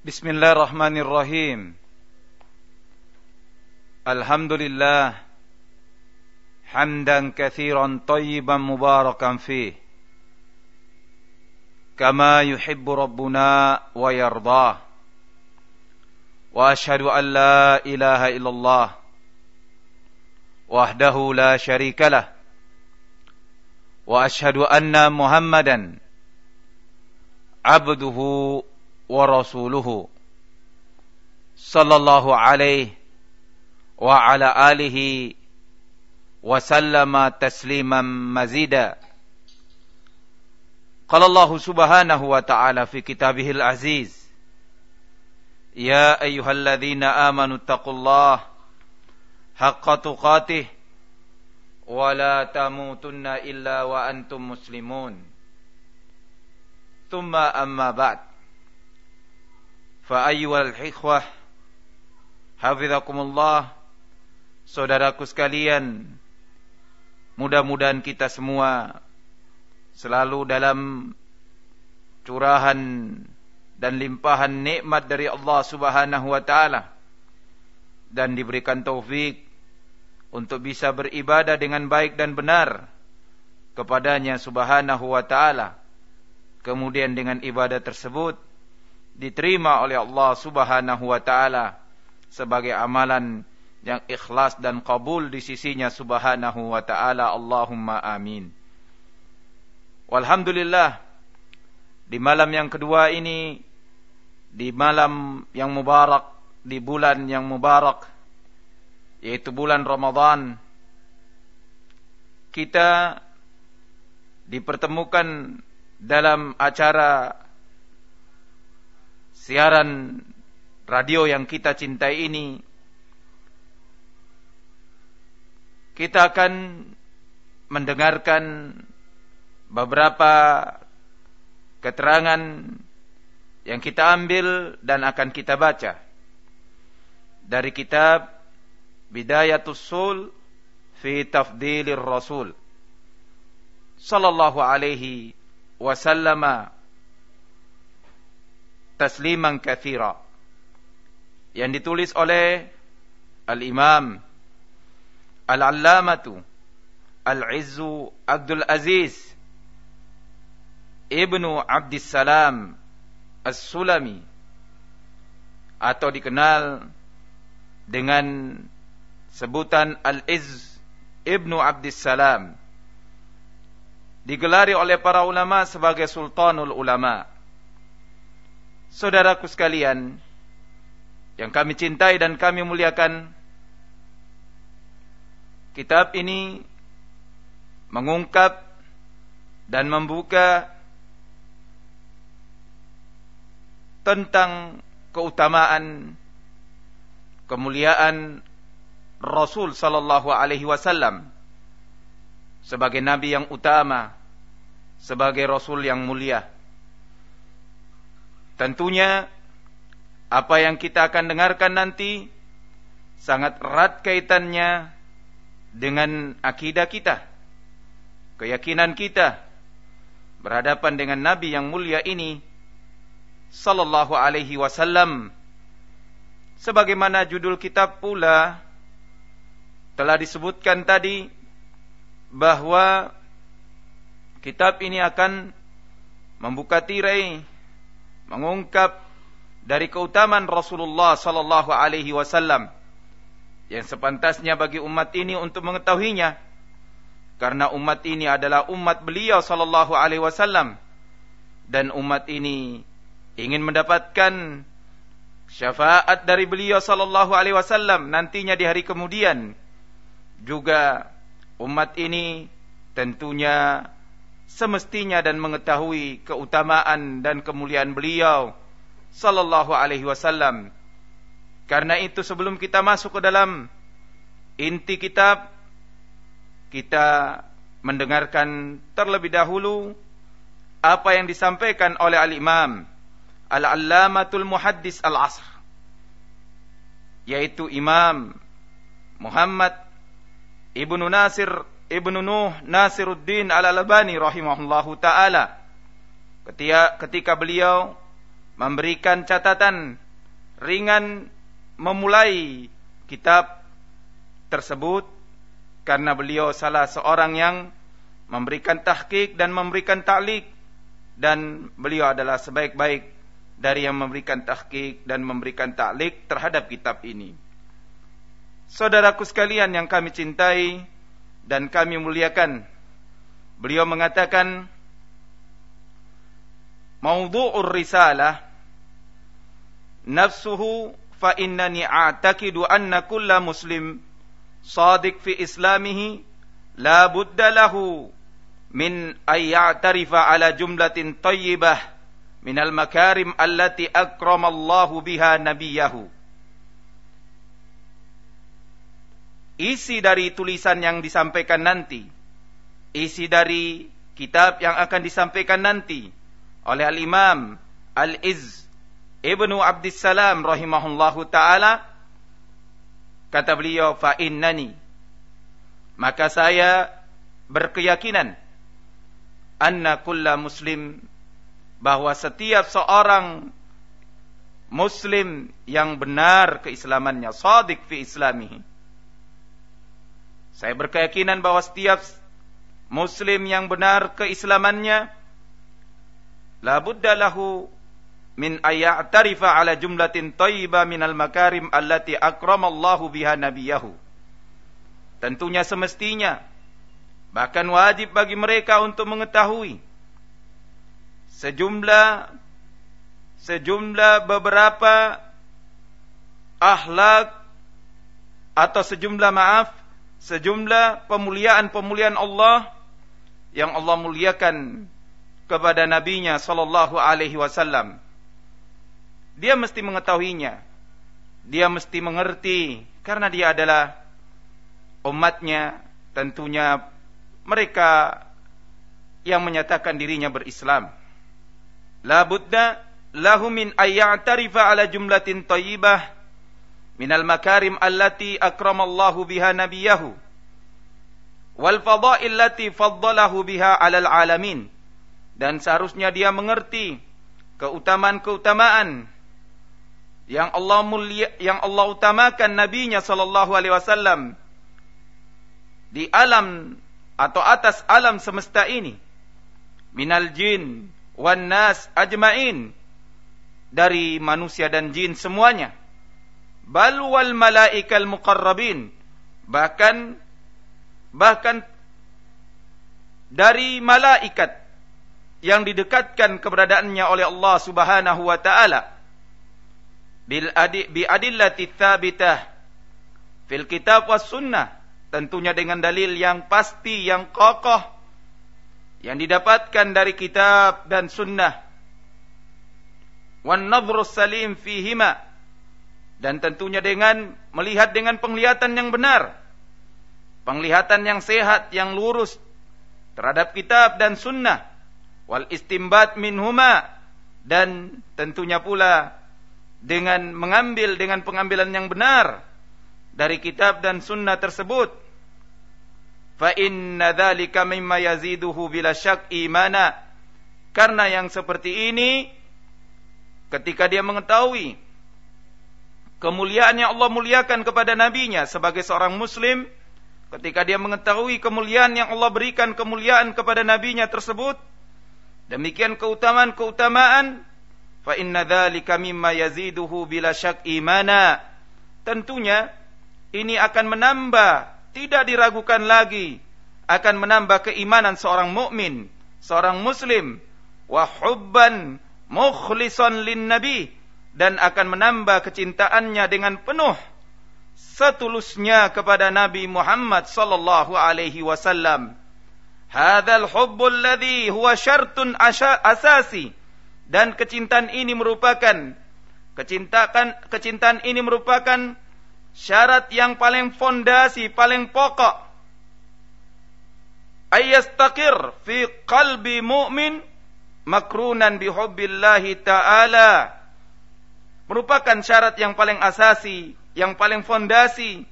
بسم الله الرحمن الرحيم. الحمد لله حمدا كثيرا طيبا مباركا فيه. كما يحب ربنا ويرضاه. وأشهد أن لا إله إلا الله وحده لا شريك له. وأشهد أن محمدا عبده ورسوله صلى الله عليه وعلى آله وسلم تسليما مزيدا. قال الله سبحانه وتعالى في كتابه العزيز يا أيها الذين آمنوا اتقوا الله حق تقاته ولا تموتن إلا وأنتم مسلمون. ثم أما بعد. فأيها الإخوة حفظكم الله Saudaraku sekalian Mudah-mudahan kita semua Selalu dalam Curahan Dan limpahan nikmat dari Allah subhanahu wa ta'ala Dan diberikan taufik Untuk bisa beribadah dengan baik dan benar Kepadanya subhanahu wa ta'ala kemudian dengan ibadah tersebut diterima oleh Allah Subhanahu wa taala sebagai amalan yang ikhlas dan kabul di sisinya Subhanahu wa taala. Allahumma amin. Walhamdulillah di malam yang kedua ini di malam yang mubarak di bulan yang mubarak yaitu bulan Ramadan kita dipertemukan dalam acara siaran radio yang kita cintai ini kita akan mendengarkan beberapa keterangan yang kita ambil dan akan kita baca. Dari kitab Bidayatus Sul fi Tafdilir Rasul sallallahu alaihi wasallama tasliman kathira yang ditulis oleh Al-Imam Al-Allamatu Al-Izzu Abdul Aziz Ibnu Abdissalam As-Sulami atau dikenal dengan sebutan Al-Izz Ibnu Abdissalam digelari oleh para ulama sebagai sultanul ulama. Saudaraku sekalian, yang kami cintai dan kami muliakan, kitab ini mengungkap dan membuka tentang keutamaan kemuliaan Rasul sallallahu alaihi wasallam sebagai nabi yang utama, sebagai rasul yang mulia. Tentunya apa yang kita akan dengarkan nanti sangat erat kaitannya dengan akidah kita, keyakinan kita berhadapan dengan nabi yang mulia ini sallallahu alaihi wasallam. Sebagaimana judul kitab pula telah disebutkan tadi bahwa kitab ini akan membuka tirai mengungkap dari keutamaan Rasulullah sallallahu alaihi wasallam yang sepantasnya bagi umat ini untuk mengetahuinya. Karena umat ini adalah umat beliau sallallahu alaihi wasallam dan umat ini ingin mendapatkan syafaat dari beliau sallallahu alaihi wasallam nantinya di hari kemudian. Juga umat ini tentunya semestinya dan mengetahui keutamaan dan kemuliaan beliau sallallahu alaihi wasallam. Karena itu sebelum kita masuk ke dalam inti kitab kita mendengarkan terlebih dahulu apa yang disampaikan oleh al-Imam Al-Allamatul Muhaddis Al-Asr yaitu Imam Muhammad Ibnu Nasir Ibnu Nuh Nasiruddin Al-Albani rahimahullahu taala ketika ketika beliau memberikan catatan ringan memulai kitab tersebut karena beliau salah seorang yang memberikan tahqiq dan memberikan ta'liq dan beliau adalah sebaik-baik dari yang memberikan tahqiq dan memberikan ta'liq terhadap kitab ini. Saudaraku sekalian yang kami cintai dan kami muliakan, beliau mengatakan Maudhu'ur risalah nafsuhu fa innani a'taqidu anna kulla muslim sadiq fi islamihi la budda lahu min ay ya'tarifa ala jumlatin tayyibah min al makarim allati akramallahu biha nabiyahu isi dari tulisan yang disampaikan nanti. Isi dari kitab yang akan disampaikan nanti. Oleh al-imam al-izz Ibnu Abdissalam rahimahullahu taala kata beliau fa innani. Maka saya berkeyakinan anna kulla muslim bahwa setiap seorang muslim yang benar keislamannya sadik fi islamihi saya berkeyakinan bahwa setiap muslim yang benar keislamannya la budda lahu min tarifa ala jumlatin thayyibah minal makarim allati akramallahu biha nabiyahu. Tentunya semestinya bahkan wajib bagi mereka untuk mengetahui sejumlah sejumlah beberapa akhlak atau sejumlah maaf sejumlah pemuliaan-pemuliaan Allah yang Allah muliakan kepada nabinya sallallahu alaihi wasallam dia mesti mengetahuinya. Dia mesti mengerti karena dia adalah umatnya, tentunya mereka yang menyatakan dirinya berislam. La budda lahu min ayya'tarifa ala jumlatin tayyibah minal makarim allati akramallahu biha nabiyahu wal fadail allati faddalahu biha alal alamin. Dan seharusnya dia mengerti keutamaan-keutamaan yang Allah mulia yang Allah utamakan nabinya sallallahu alaihi wasallam di alam atau atas alam semesta ini. Minal jin wan nas ajmain. Dari manusia dan jin semuanya bal wal malaikal muqarrabin. Bahkan bahkan dari malaikat yang didekatkan keberadaannya oleh Allah Subhanahu wa taala. Bil adi bi adillati tsabitah fil kitab was sunnah. Tentunya dengan dalil yang pasti yang kokoh yang didapatkan dari kitab dan sunnah. Wan nadhrus salim fihima dan tentunya dengan melihat dengan penglihatan yang benar. Penglihatan yang sehat yang lurus terhadap kitab dan sunnah. Wal istimbat minhuma. Dan tentunya pula dengan mengambil dengan pengambilan yang benar dari kitab dan sunnah tersebut. Fa inna dzalika mimma yaziduhu bila syak imana. Karena yang seperti ini ketika dia mengetahui kemuliaan yang Allah muliakan kepada nabinya sebagai seorang muslim. Ketika dia mengetahui kemuliaan yang Allah berikan kemuliaan kepada nabinya tersebut demikian keutamaan-keutamaan fa inna dzalika mimma yaziduhu bila syak imana. Tentunya ini akan menambah tidak diragukan lagi akan menambah keimanan seorang mukmin seorang muslim. Wa hubban mukhlisan lin nabi dan akan menambah kecintaannya dengan penuh setulusnya kepada Nabi Muhammad sallallahu alaihi wasallam hadzal hubbul ladzi huwa syartun asasi dan kecintaan ini merupakan kecintaan kecintaan ini merupakan syarat yang paling fondasi, paling pokok. Ayastaqir fi qalbi mu'min makrunan bi hubbillahi ta'ala. Merupakan syarat yang paling asasi, yang paling fondasi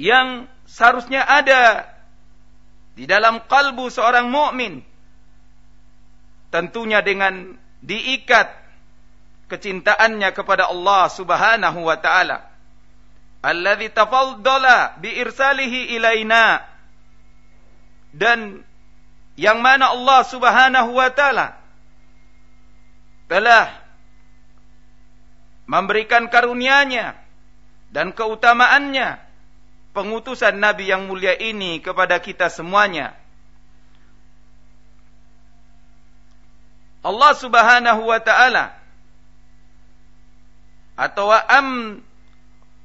yang seharusnya ada di dalam kalbu seorang mukmin. Tentunya dengan diikat kecintaannya kepada Allah Subhanahu wa taala. Alladzi tafaddala bi irsalihi ilaina. Dan yang mana Allah Subhanahu wa taala telah memberikan karunia-Nya dan keutamaannya pengutusan Nabi yang mulia ini kepada kita semuanya. Allah Subhanahu wa taala atau am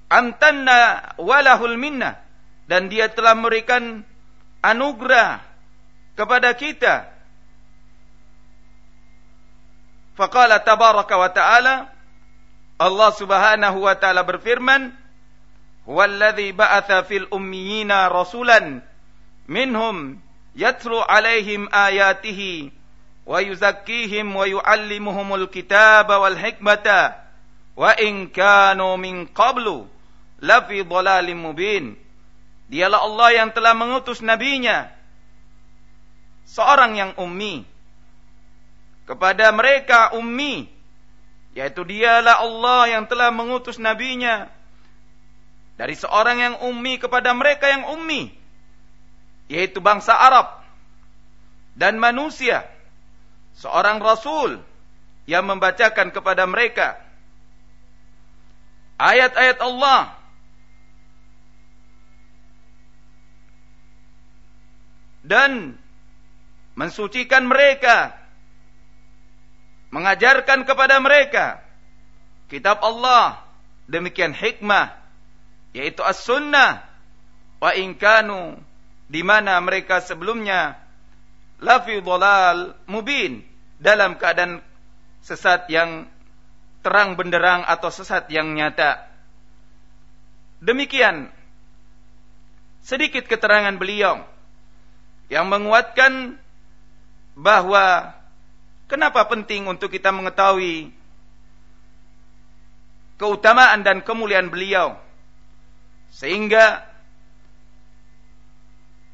amtanna walahul minna dan dia telah memberikan anugerah kepada kita. Faqala tabaraka wa ta'ala Allah Subhanahu wa taala berfirman, "Huwallazi ba'atha fil ummiyina rasulan minhum yatlu 'alaihim ayatihi wa yuzakkihim wa yu'allimuhumul kitaba wal hikmata." wa in kanu min qablu lafi dhalalim mubin dialah Allah yang telah mengutus nabinya seorang yang ummi kepada mereka ummi yaitu dialah Allah yang telah mengutus nabinya. Dari seorang yang ummi kepada mereka yang ummi. Yaitu bangsa Arab dan manusia. Seorang rasul yang membacakan kepada mereka. Ayat-ayat Allah. Dan mensucikan mereka mengajarkan kepada mereka kitab Allah demikian hikmah yaitu as-sunnah wa in kanu di mana mereka sebelumnya lafi dhalal mubin dalam keadaan sesat yang terang benderang atau sesat yang nyata. Demikian sedikit keterangan beliau yang menguatkan bahwa kenapa penting untuk kita mengetahui keutamaan dan kemuliaan beliau? Sehingga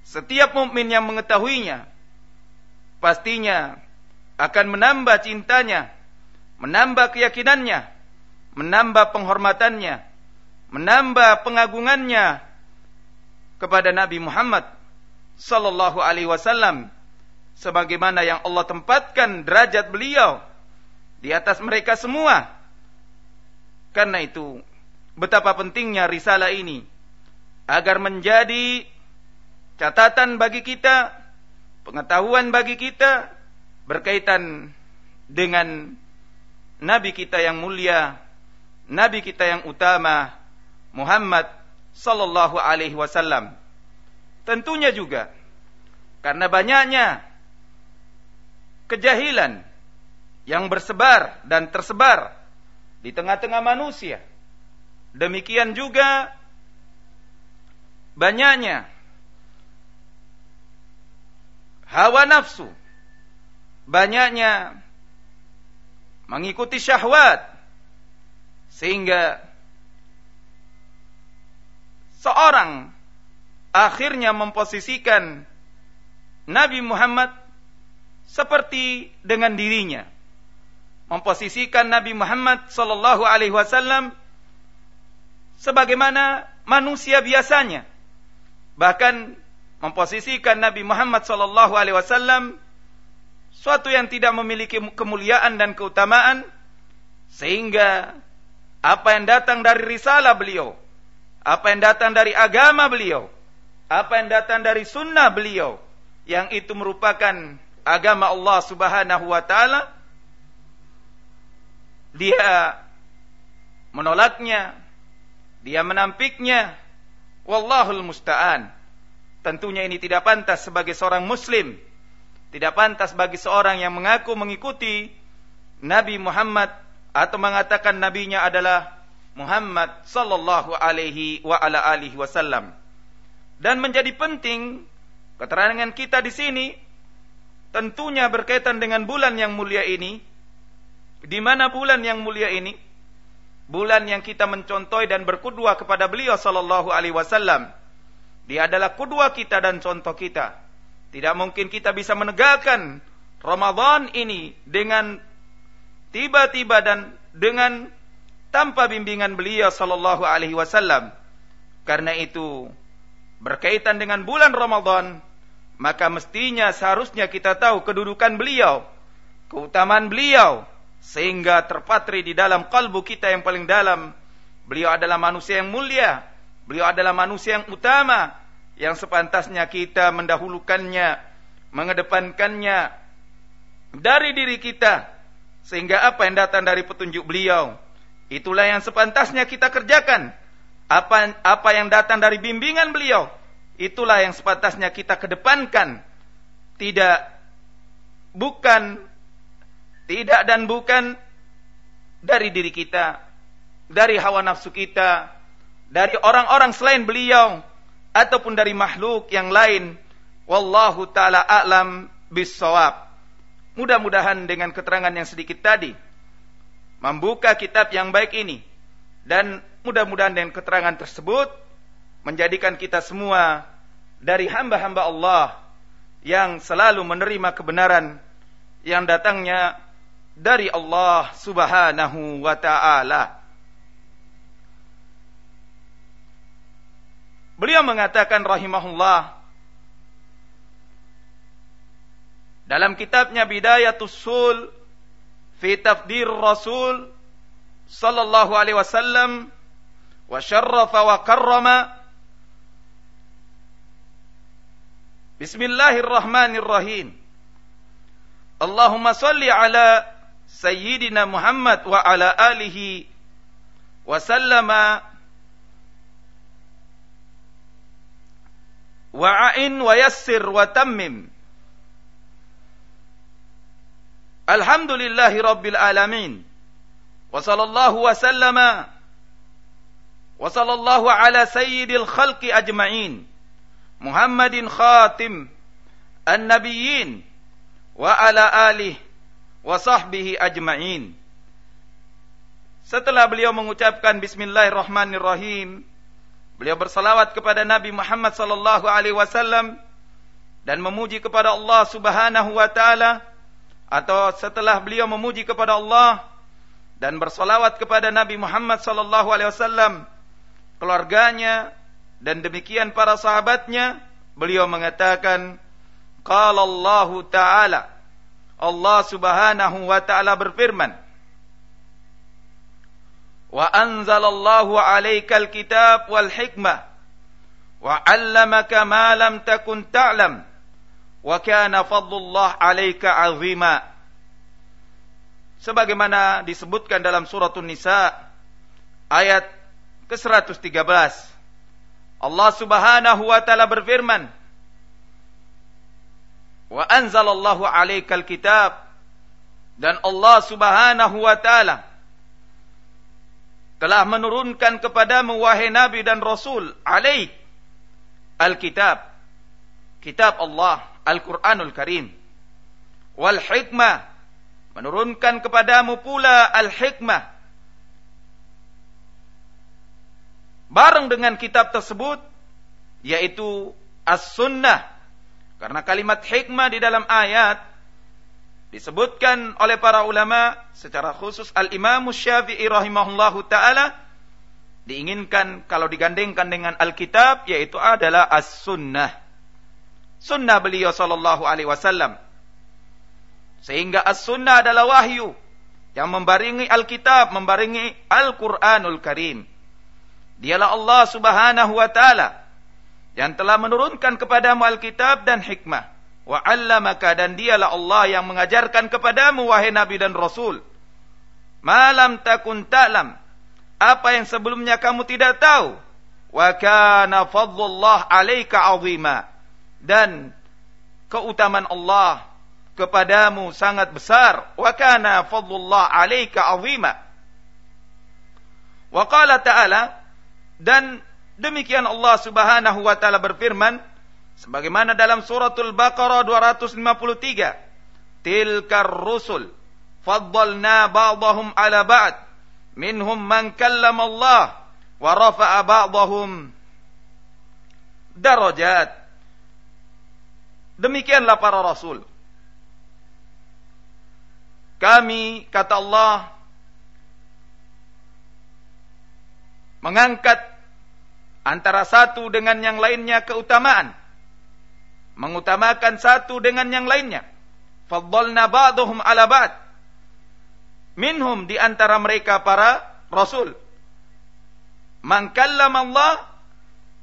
setiap mukmin yang mengetahuinya pastinya akan menambah cintanya menambah keyakinannya, menambah penghormatannya, menambah pengagungannya kepada Nabi Muhammad sallallahu alaihi wasallam sebagaimana yang Allah tempatkan derajat beliau di atas mereka semua. Karena itu betapa pentingnya risalah ini agar menjadi catatan bagi kita, pengetahuan bagi kita berkaitan dengan Nabi kita yang mulia, Nabi kita yang utama, Muhammad sallallahu alaihi wasallam. Tentunya juga karena banyaknya kejahilan yang bersebar dan tersebar di tengah-tengah manusia. Demikian juga banyaknya hawa nafsu, banyaknya mengikuti syahwat sehingga seorang akhirnya memposisikan Nabi Muhammad seperti dengan dirinya. Memposisikan Nabi Muhammad sallallahu alaihi wasallam sebagaimana manusia biasanya. Bahkan memposisikan Nabi Muhammad sallallahu alaihi wasallam suatu yang tidak memiliki kemuliaan dan keutamaan sehingga apa yang datang dari risalah beliau, apa yang datang dari agama beliau, apa yang datang dari sunnah beliau yang itu merupakan agama Allah Subhanahu wa taala dia menolaknya, dia menampiknya. Wallahul musta'an. Tentunya ini tidak pantas sebagai seorang muslim tidak pantas bagi seorang yang mengaku mengikuti Nabi Muhammad atau mengatakan nabinya adalah Muhammad sallallahu alaihi wa ala alihi wasallam. Dan menjadi penting keterangan kita di sini tentunya berkaitan dengan bulan yang mulia ini. Di mana bulan yang mulia ini? Bulan yang kita mencontohi dan berkudua kepada beliau sallallahu alaihi wasallam. Dia adalah kudua kita dan contoh kita. Tidak mungkin kita bisa menegakkan Ramadan ini dengan tiba-tiba dan dengan tanpa bimbingan beliau sallallahu alaihi wasallam. Karena itu berkaitan dengan bulan Ramadan, maka mestinya seharusnya kita tahu kedudukan beliau, keutamaan beliau, sehingga terpatri di dalam kalbu kita yang paling dalam. Beliau adalah manusia yang mulia, beliau adalah manusia yang utama, yang sepantasnya kita mendahulukannya, mengedepankannya dari diri kita, sehingga apa yang datang dari petunjuk beliau, itulah yang sepantasnya kita kerjakan. Apa, apa yang datang dari bimbingan beliau, itulah yang sepantasnya kita kedepankan. Tidak, bukan, tidak dan bukan dari diri kita, dari hawa nafsu kita, dari orang-orang selain beliau, ataupun dari makhluk yang lain. Wallahu ta'ala a'lam bisawab. Mudah-mudahan dengan keterangan yang sedikit tadi, membuka kitab yang baik ini, dan mudah-mudahan dengan keterangan tersebut, menjadikan kita semua dari hamba-hamba Allah yang selalu menerima kebenaran yang datangnya dari Allah Subhanahu wa taala. Beliau mengatakan rahimahullah dalam kitabnya Bidayatus Sul fi Tafdir Rasul sallallahu alaihi wasallam wa syarrafa wa karrama Bismillahirrahmanirrahim. Allahumma salli ala Sayyidina Muhammad wa ala alihi wa sallama wa'ain wa yassir wa tammim. Alhamdulillahi rabbil alamin. Wa sallallahu wa sallama wa sallallahu ala sayyidil khalqi ajma'in. Muhammadin khatim an-nabiyyin wa ala alih wa sahbihi ajma'in. Setelah beliau mengucapkan bismillahirrahmanirrahim, beliau bersalawat kepada Nabi Muhammad sallallahu alaihi wasallam dan memuji kepada Allah Subhanahu wa taala atau setelah beliau memuji kepada Allah dan bersalawat kepada Nabi Muhammad sallallahu alaihi wasallam, keluarganya, dan demikian para sahabatnya beliau mengatakan qala Allah taala. Allah Subhanahu wa taala berfirman wa anzalallahu alaikal kitab wal hikmah wa 'allamaka ma lam takun ta'lam wa kana fadlullah 'alaika 'azima. Sebagaimana disebutkan dalam suratul nisa ayat ke-113 Allah Subhanahu wa taala berfirman, "Wa anzalallahu 'alaikal kitab" dan Allah Subhanahu wa taala telah menurunkan kepadamu wahai nabi dan rasul alaik alkitab kitab Allah Al-Qur'anul Karim. Wal hikmah menurunkan kepadamu pula al-hikmah bareng dengan kitab tersebut yaitu As-Sunnah. Karena kalimat hikmah di dalam ayat disebutkan oleh para ulama secara khusus Al-Imam Syafi'i rahimahullahu taala diinginkan kalau digandengkan dengan Alkitab yaitu adalah As-Sunnah. Sunnah beliau sallallahu alaihi wasallam. Sehingga As-Sunnah adalah wahyu yang membaringi Alkitab, membaringi Al-Qur'anul Karim. Dialah Allah Subhanahu wa taala yang telah menurunkan kepadamu Alkitab dan hikmah. Wa 'allamaka dan dialah Allah yang mengajarkan kepadamu wahai nabi dan rasul. Malam takun ta'lam apa yang sebelumnya kamu tidak tahu. Wa kana fadlullah 'alaika 'azima. Dan keutamaan Allah kepadamu sangat besar. Wa kana fadlullah 'alaika 'azima. Wa qala ta'ala dan demikian Allah Subhanahu wa taala berfirman sebagaimana dalam suratul Baqarah 253, "Tilkar rusul faddalna ba'dahum 'ala ba'd, minhum man kallama Allah wa rafa'a ba'dahum darajat." Demikianlah para rasul. kami kata Allah mengangkat antara satu dengan yang lainnya keutamaan. Mengutamakan satu dengan yang lainnya. Faddalna ba'dhum ala ba'd. Minhum di antara mereka para rasul. Man Allah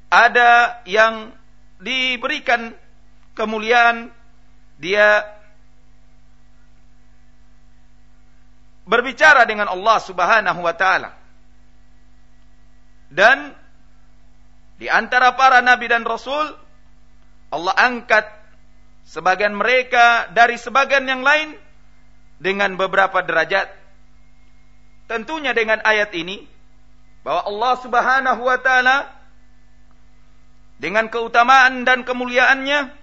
ada yang diberikan kemuliaan dia berbicara dengan Allah Subhanahu wa taala. Dan di antara para nabi dan rasul Allah angkat sebagian mereka dari sebagian yang lain dengan beberapa derajat. Tentunya dengan ayat ini bahwa Allah Subhanahu wa taala dengan keutamaan dan kemuliaannya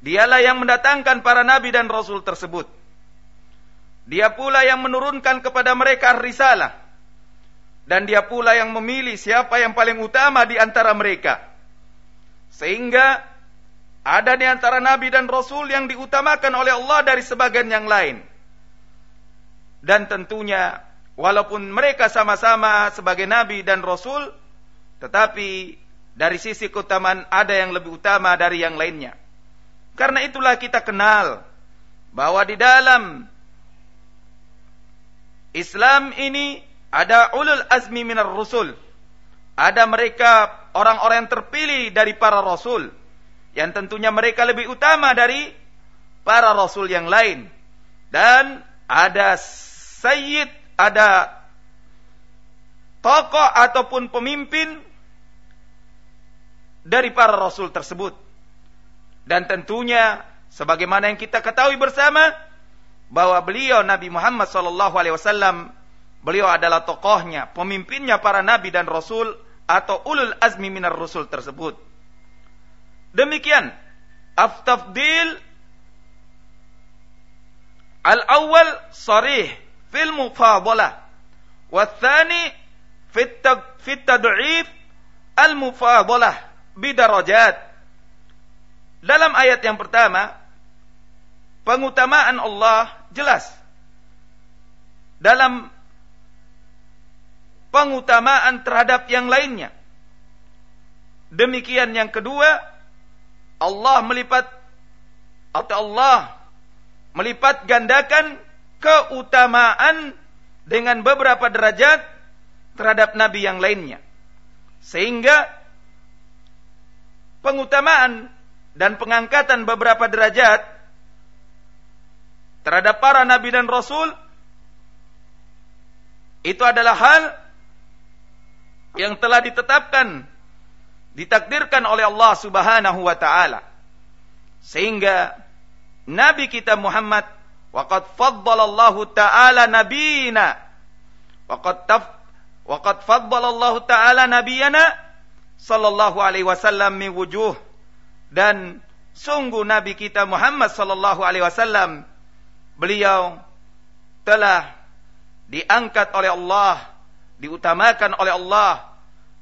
dialah yang mendatangkan para nabi dan rasul tersebut dia pula yang menurunkan kepada mereka risalah. Dan dia pula yang memilih siapa yang paling utama di antara mereka. Sehingga ada di antara nabi dan rasul yang diutamakan oleh Allah dari sebagian yang lain. Dan tentunya walaupun mereka sama-sama sebagai nabi dan rasul, tetapi dari sisi keutamaan ada yang lebih utama dari yang lainnya. Karena itulah kita kenal bahwa di dalam Islam ini ada ulul azmi minar rusul. Ada mereka orang-orang yang terpilih dari para rasul. Yang tentunya mereka lebih utama dari para rasul yang lain. Dan ada sayyid, ada tokoh ataupun pemimpin dari para rasul tersebut. Dan tentunya sebagaimana yang kita ketahui bersama bahwa beliau Nabi Muhammad sallallahu alaihi wasallam beliau adalah tokohnya, pemimpinnya para nabi dan rasul atau ulul azmi minar rasul tersebut. Demikian aftafdil al-awwal sarih fil mufadalah wa tsani fit tad'if al-mufadalah bidarajat. Dalam ayat yang pertama pengutamaan Allah jelas dalam pengutamaan terhadap yang lainnya. Demikian yang kedua, Allah melipat atau Allah melipat gandakan keutamaan dengan beberapa derajat terhadap nabi yang lainnya. Sehingga pengutamaan dan pengangkatan beberapa derajat terhadap para nabi dan rasul itu adalah hal yang telah ditetapkan ditakdirkan oleh Allah Subhanahu wa taala. Sehingga nabi kita Muhammad waqad faddalallahu taala nabiyina. Waqad taf waqad faddalallahu taala nabiyana? Sallallahu alaihi wasallam min wujuh. Dan sungguh nabi kita Muhammad sallallahu alaihi wasallam beliau telah diangkat oleh Allah, diutamakan oleh Allah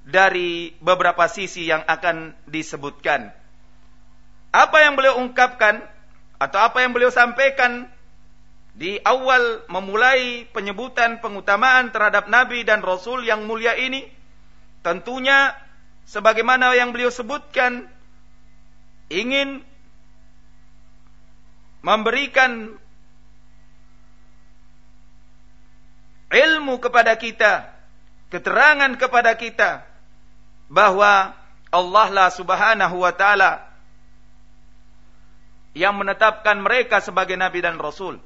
dari beberapa sisi yang akan disebutkan. Apa yang beliau ungkapkan atau apa yang beliau sampaikan di awal memulai penyebutan pengutamaan terhadap nabi dan rasul yang mulia ini tentunya sebagaimana yang beliau sebutkan ingin memberikan ilmu kepada kita, keterangan kepada kita bahwa Allah lah Subhanahu wa taala yang menetapkan mereka sebagai nabi dan rasul.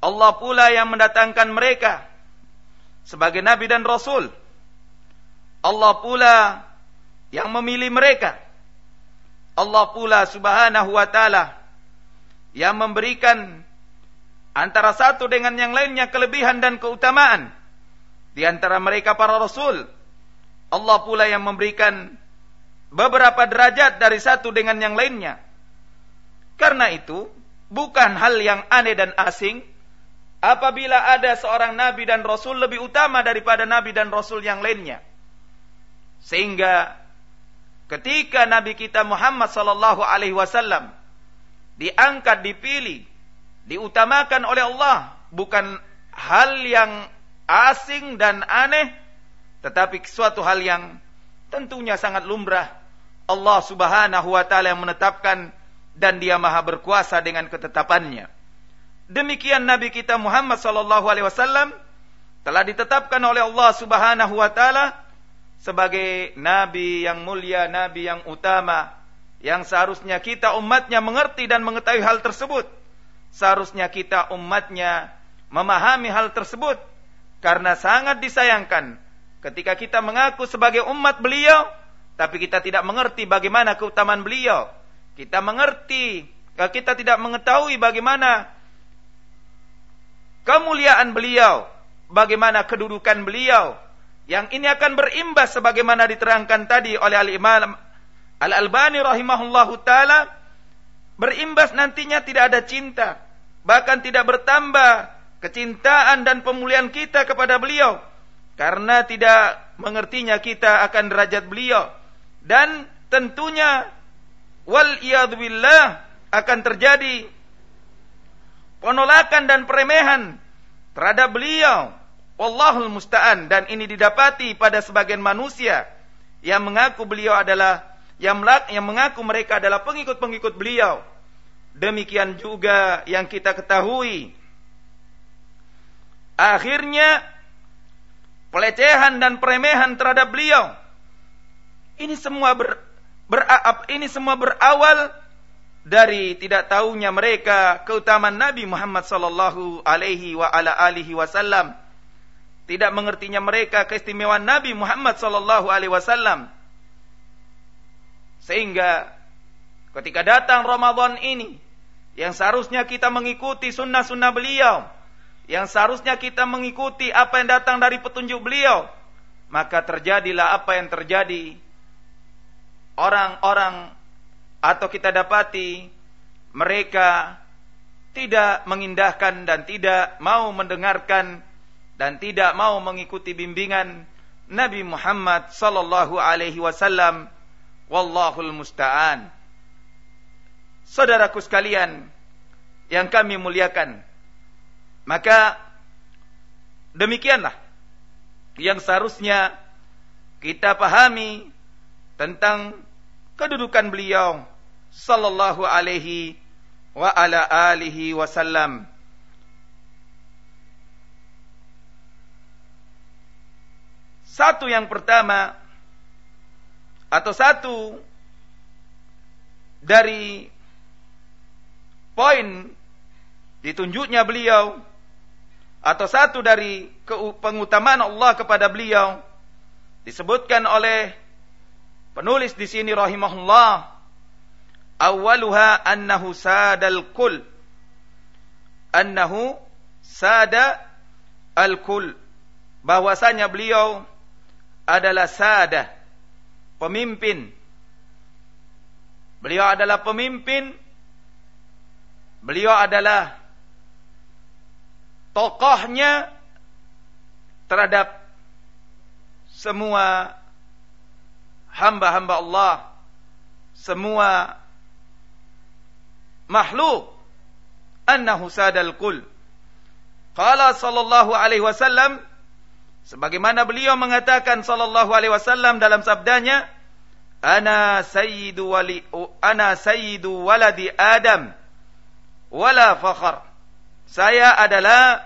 Allah pula yang mendatangkan mereka sebagai nabi dan rasul. Allah pula yang memilih mereka. Allah pula Subhanahu wa taala yang memberikan antara satu dengan yang lainnya kelebihan dan keutamaan di antara mereka para rasul Allah pula yang memberikan beberapa derajat dari satu dengan yang lainnya. Karena itu bukan hal yang aneh dan asing apabila ada seorang nabi dan rasul lebih utama daripada nabi dan rasul yang lainnya. Sehingga ketika nabi kita Muhammad sallallahu alaihi wasallam diangkat dipilih diutamakan oleh Allah, bukan hal yang asing dan aneh, tetapi suatu hal yang tentunya sangat lumrah. Allah Subhanahu wa taala yang menetapkan dan Dia Maha berkuasa dengan ketetapannya. Demikian Nabi kita Muhammad sallallahu alaihi wasallam telah ditetapkan oleh Allah Subhanahu wa taala sebagai nabi yang mulia, nabi yang utama yang seharusnya kita umatnya mengerti dan mengetahui hal tersebut. Seharusnya kita umatnya memahami hal tersebut karena sangat disayangkan ketika kita mengaku sebagai umat beliau tapi kita tidak mengerti bagaimana keutamaan beliau. Kita mengerti, kita tidak mengetahui bagaimana kemuliaan beliau, bagaimana kedudukan beliau, yang ini akan berimbas sebagaimana diterangkan tadi oleh Al-Imam Al-Albani rahimahullahu taala berimbas nantinya tidak ada cinta, bahkan tidak bertambah kecintaan dan pemulihan kita kepada beliau karena tidak mengertinya kita akan derajat beliau dan tentunya wal billah akan terjadi penolakan dan peremehan terhadap beliau Wallahul musta'an dan ini didapati pada sebagian manusia yang mengaku beliau adalah yang, yang mengaku mereka adalah pengikut-pengikut beliau. Demikian juga yang kita ketahui. Akhirnya pelecehan dan peremehan terhadap beliau. Ini semua ber, ber, ini semua berawal dari tidak tahunya mereka keutamaan Nabi Muhammad sallallahu alaihi wa ala alihi wasallam tidak mengertinya mereka keistimewaan Nabi Muhammad sallallahu alaihi wasallam. Sehingga ketika datang Ramadan ini yang seharusnya kita mengikuti sunnah-sunnah beliau, yang seharusnya kita mengikuti apa yang datang dari petunjuk beliau, maka terjadilah apa yang terjadi. Orang-orang atau kita dapati mereka tidak mengindahkan dan tidak mau mendengarkan dan tidak mau mengikuti bimbingan Nabi Muhammad sallallahu alaihi wasallam wallahul musta'an Saudaraku sekalian yang kami muliakan maka demikianlah yang seharusnya kita pahami tentang kedudukan beliau sallallahu alaihi wa ala alihi wasallam. Satu yang pertama atau satu dari poin ditunjuknya beliau atau satu dari pengutamaan Allah kepada beliau disebutkan oleh penulis di sini rahimahullah awaluha annahu sadal kul annahu sada al kul bahwasanya beliau adalah sadah, pemimpin. Beliau adalah pemimpin. Beliau adalah tokohnya terhadap semua hamba-hamba Allah, semua makhluk. Annahu sadal kul. Qala sallallahu alaihi wasallam Sebagaimana beliau mengatakan sallallahu alaihi wasallam dalam sabdanya, "Ana sayyidu wali ana sayyidu waladi Adam wala fakhr." Saya adalah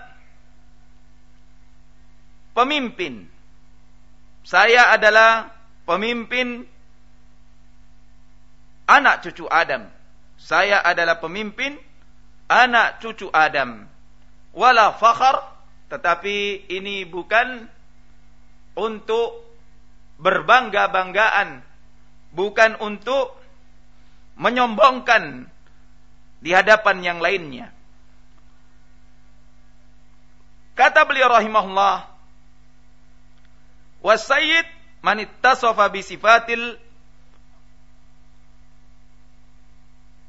pemimpin. Saya adalah pemimpin anak cucu Adam. Saya adalah pemimpin anak cucu Adam. Wala fakhr tetapi ini bukan untuk berbangga-banggaan, bukan untuk menyombongkan di hadapan yang lainnya. Kata beliau rahimahullah, "Wasayyid man ittasafa bi sifatil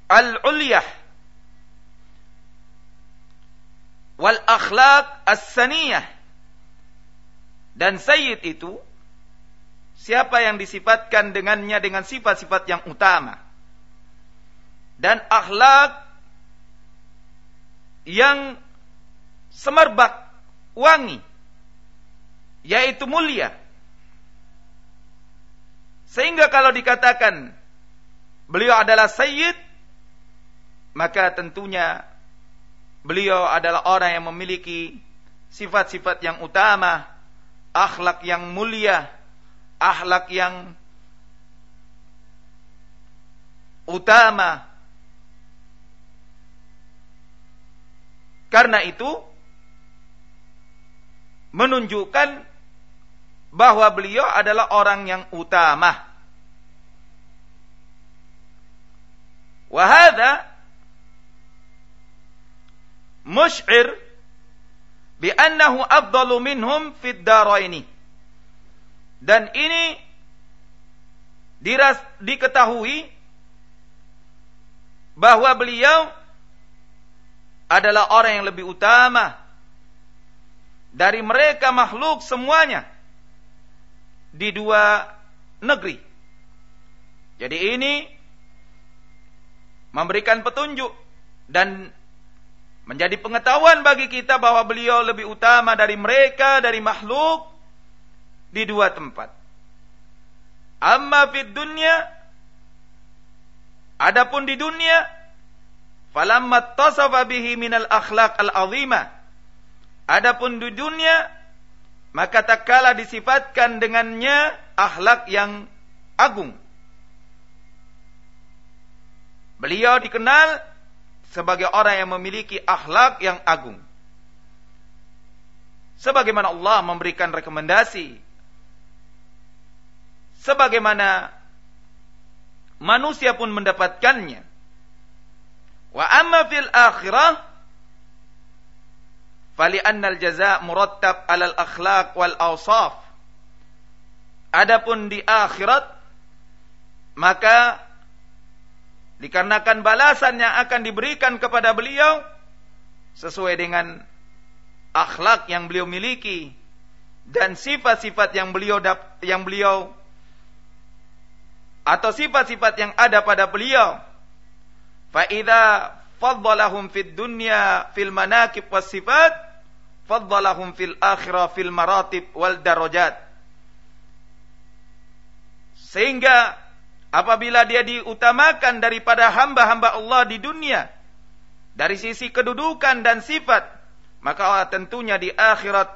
al-ulyah wal akhlak as-saniyah. Dan sayyid itu siapa yang disifatkan dengannya dengan sifat-sifat yang utama. Dan akhlak yang semerbak wangi yaitu mulia. Sehingga kalau dikatakan beliau adalah sayyid maka tentunya beliau adalah orang yang memiliki sifat-sifat yang utama akhlak yang mulia akhlak yang utama. Karena itu menunjukkan bahwa beliau adalah orang yang utama. Wahada mush'ir bi annahu afdalu minhum fid daraini. Dan ini diras, diketahui bahwa beliau adalah orang yang lebih utama dari mereka makhluk semuanya di dua negeri. Jadi ini memberikan petunjuk dan menjadi pengetahuan bagi kita bahwa beliau lebih utama dari mereka, dari makhluk di dua tempat. Amma fid dunya adapun di dunia falamma tasafa bihi minal akhlaq al-azimah adapun di dunia maka tak kala disifatkan dengannya akhlak yang agung. Beliau dikenal sebagai orang yang memiliki akhlak yang agung. Sebagaimana Allah memberikan rekomendasi. Sebagaimana manusia pun mendapatkannya. Wa amma fil akhirah fali annal jaza murattab alal akhlaq wal awsaf. Adapun di akhirat maka dikarenakan balasan yang akan diberikan kepada beliau sesuai dengan akhlak yang beliau miliki dan sifat-sifat yang beliau yang beliau atau sifat-sifat yang ada pada beliau. Fa idza faddalahum fid dunya fil manaqib was sifat faddalahum fil akhirah fil maratib wal darajat. Sehingga apabila dia diutamakan daripada hamba-hamba Allah di dunia dari sisi kedudukan dan sifat, maka tentunya di akhirat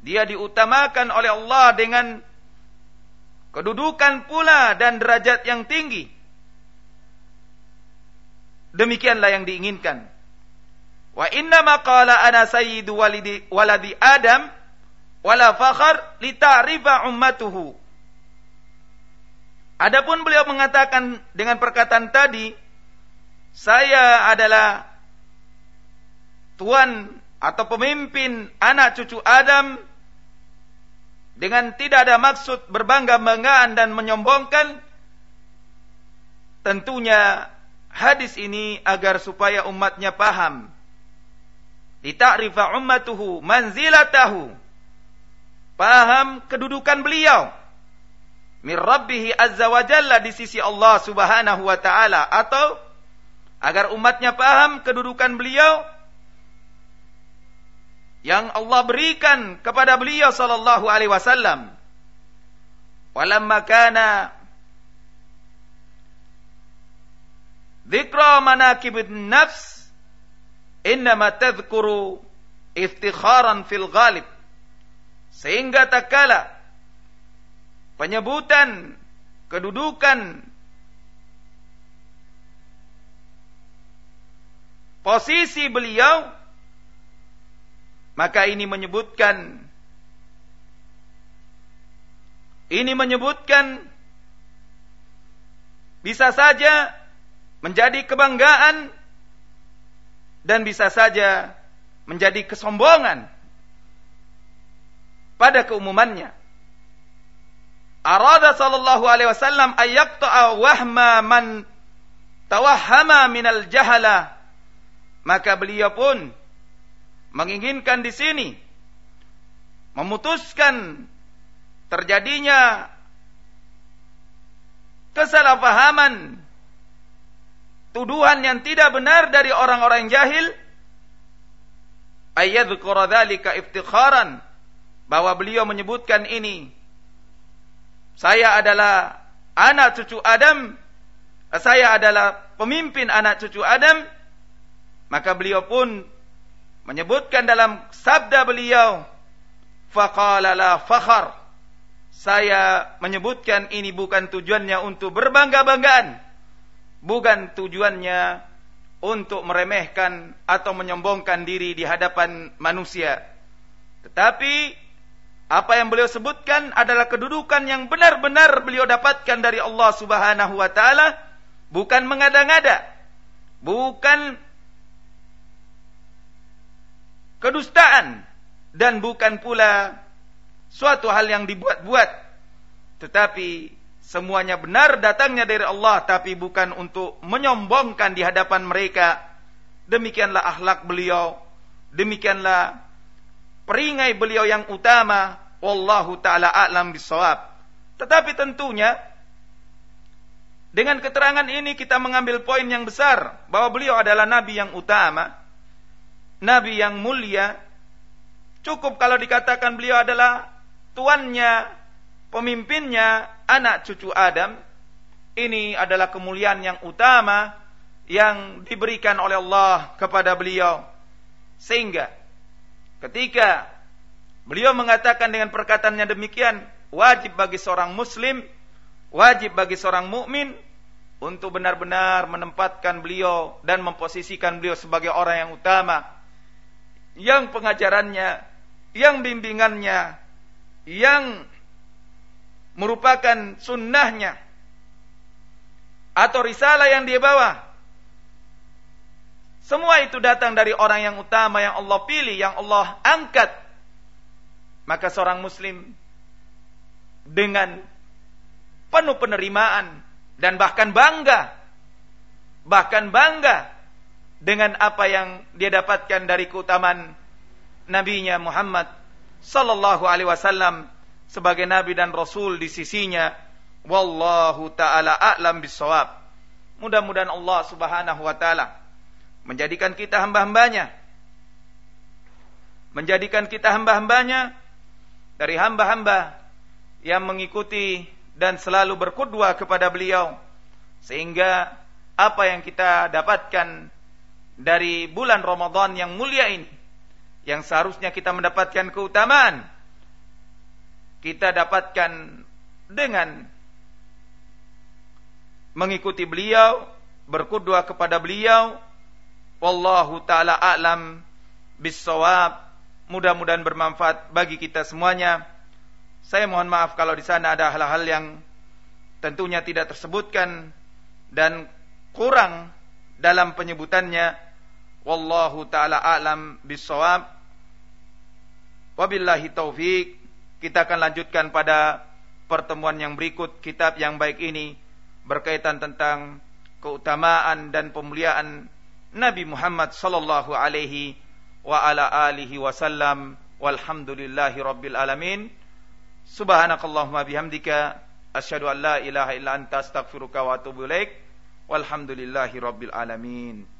dia diutamakan oleh Allah dengan kedudukan pula dan derajat yang tinggi. Demikianlah yang diinginkan. Wa inna ma qala ana sayyidu walidi waladi Adam wala fakhar li ta'rifa ummatuhu. Adapun beliau mengatakan dengan perkataan tadi, saya adalah tuan atau pemimpin anak cucu Adam dengan tidak ada maksud berbangga-banggaan dan menyombongkan tentunya hadis ini agar supaya umatnya paham Lita'rifa ummatuhu manzilatahu. Paham kedudukan beliau. Min Rabbihi Azza wa Jalla di sisi Allah Subhanahu wa taala atau agar umatnya paham kedudukan beliau yang Allah berikan kepada beliau sallallahu alaihi wasallam. Walamma kana dzikra manakibun nafs innama tadhkuru iftikharan fil ghalib sehingga tak kala penyebutan kedudukan posisi beliau maka ini menyebutkan ini menyebutkan bisa saja menjadi kebanggaan dan bisa saja menjadi kesombongan pada keumumannya. Arada sallallahu alaihi wasallam ayyaqta'a wahma man tawahhama minal jahala. Maka beliau pun menginginkan di sini memutuskan terjadinya kesalahpahaman tuduhan yang tidak benar dari orang-orang jahil. Ayyadhkura dzalika iftikharan bahwa beliau menyebutkan ini. Saya adalah anak cucu Adam. Saya adalah pemimpin anak cucu Adam. Maka beliau pun menyebutkan dalam sabda beliau faqala la fakhar. Saya menyebutkan ini bukan tujuannya untuk berbangga-banggaan bukan tujuannya untuk meremehkan atau menyombongkan diri di hadapan manusia tetapi apa yang beliau sebutkan adalah kedudukan yang benar-benar beliau dapatkan dari Allah Subhanahu wa taala, bukan mengada-ngada, bukan kedustaan dan bukan pula suatu hal yang dibuat-buat. Tetapi semuanya benar datangnya dari Allah tapi bukan untuk menyombongkan di hadapan mereka. Demikianlah akhlak beliau, demikianlah peringai beliau yang utama. Wallahu taala a'lam bisawab tetapi tentunya dengan keterangan ini kita mengambil poin yang besar bahwa beliau adalah nabi yang utama nabi yang mulia. Cukup kalau dikatakan beliau adalah tuannya pemimpinnya anak cucu Adam ini adalah kemuliaan yang utama yang diberikan oleh Allah kepada beliau. Sehingga Ketika beliau mengatakan dengan perkataannya demikian, wajib bagi seorang muslim, wajib bagi seorang mukmin untuk benar-benar menempatkan beliau dan memposisikan beliau sebagai orang yang utama. Yang pengajarannya, yang bimbingannya, yang merupakan sunnahnya atau risalah yang dia bawa semua itu datang dari orang yang utama yang Allah pilih, yang Allah angkat. Maka seorang muslim dengan penuh penerimaan dan bahkan bangga bahkan bangga dengan apa yang dia dapatkan dari keutamaan nabinya Muhammad sallallahu alaihi wasallam sebagai nabi dan rasul di sisinya wallahu taala a'lam bisawab mudah-mudahan Allah Subhanahu wa taala menjadikan kita hamba-hambanya. Menjadikan kita hamba-hambanya dari hamba-hamba yang mengikuti dan selalu berkudwa kepada beliau sehingga apa yang kita dapatkan dari bulan Ramadan yang mulia ini yang seharusnya kita mendapatkan keutamaan kita dapatkan dengan mengikuti beliau berkudwa kepada beliau Wallahu taala a'lam bisawab. Mudah-mudahan bermanfaat bagi kita semuanya. Saya mohon maaf kalau di sana ada hal-hal yang tentunya tidak tersebutkan dan kurang dalam penyebutannya. Wallahu taala a'lam bisawab. Wabillahi taufik. Kita akan lanjutkan pada pertemuan yang berikut kitab yang baik ini berkaitan tentang keutamaan dan pemuliaan Nabi Muhammad sallallahu alaihi wa ala alihi wasallam. Walhamdulillahi rabbil alamin. Subhanakallahumma bihamdika asyhadu an la ilaha illa anta astaghfiruka wa atubu ilaik. Walhamdulillahi rabbil alamin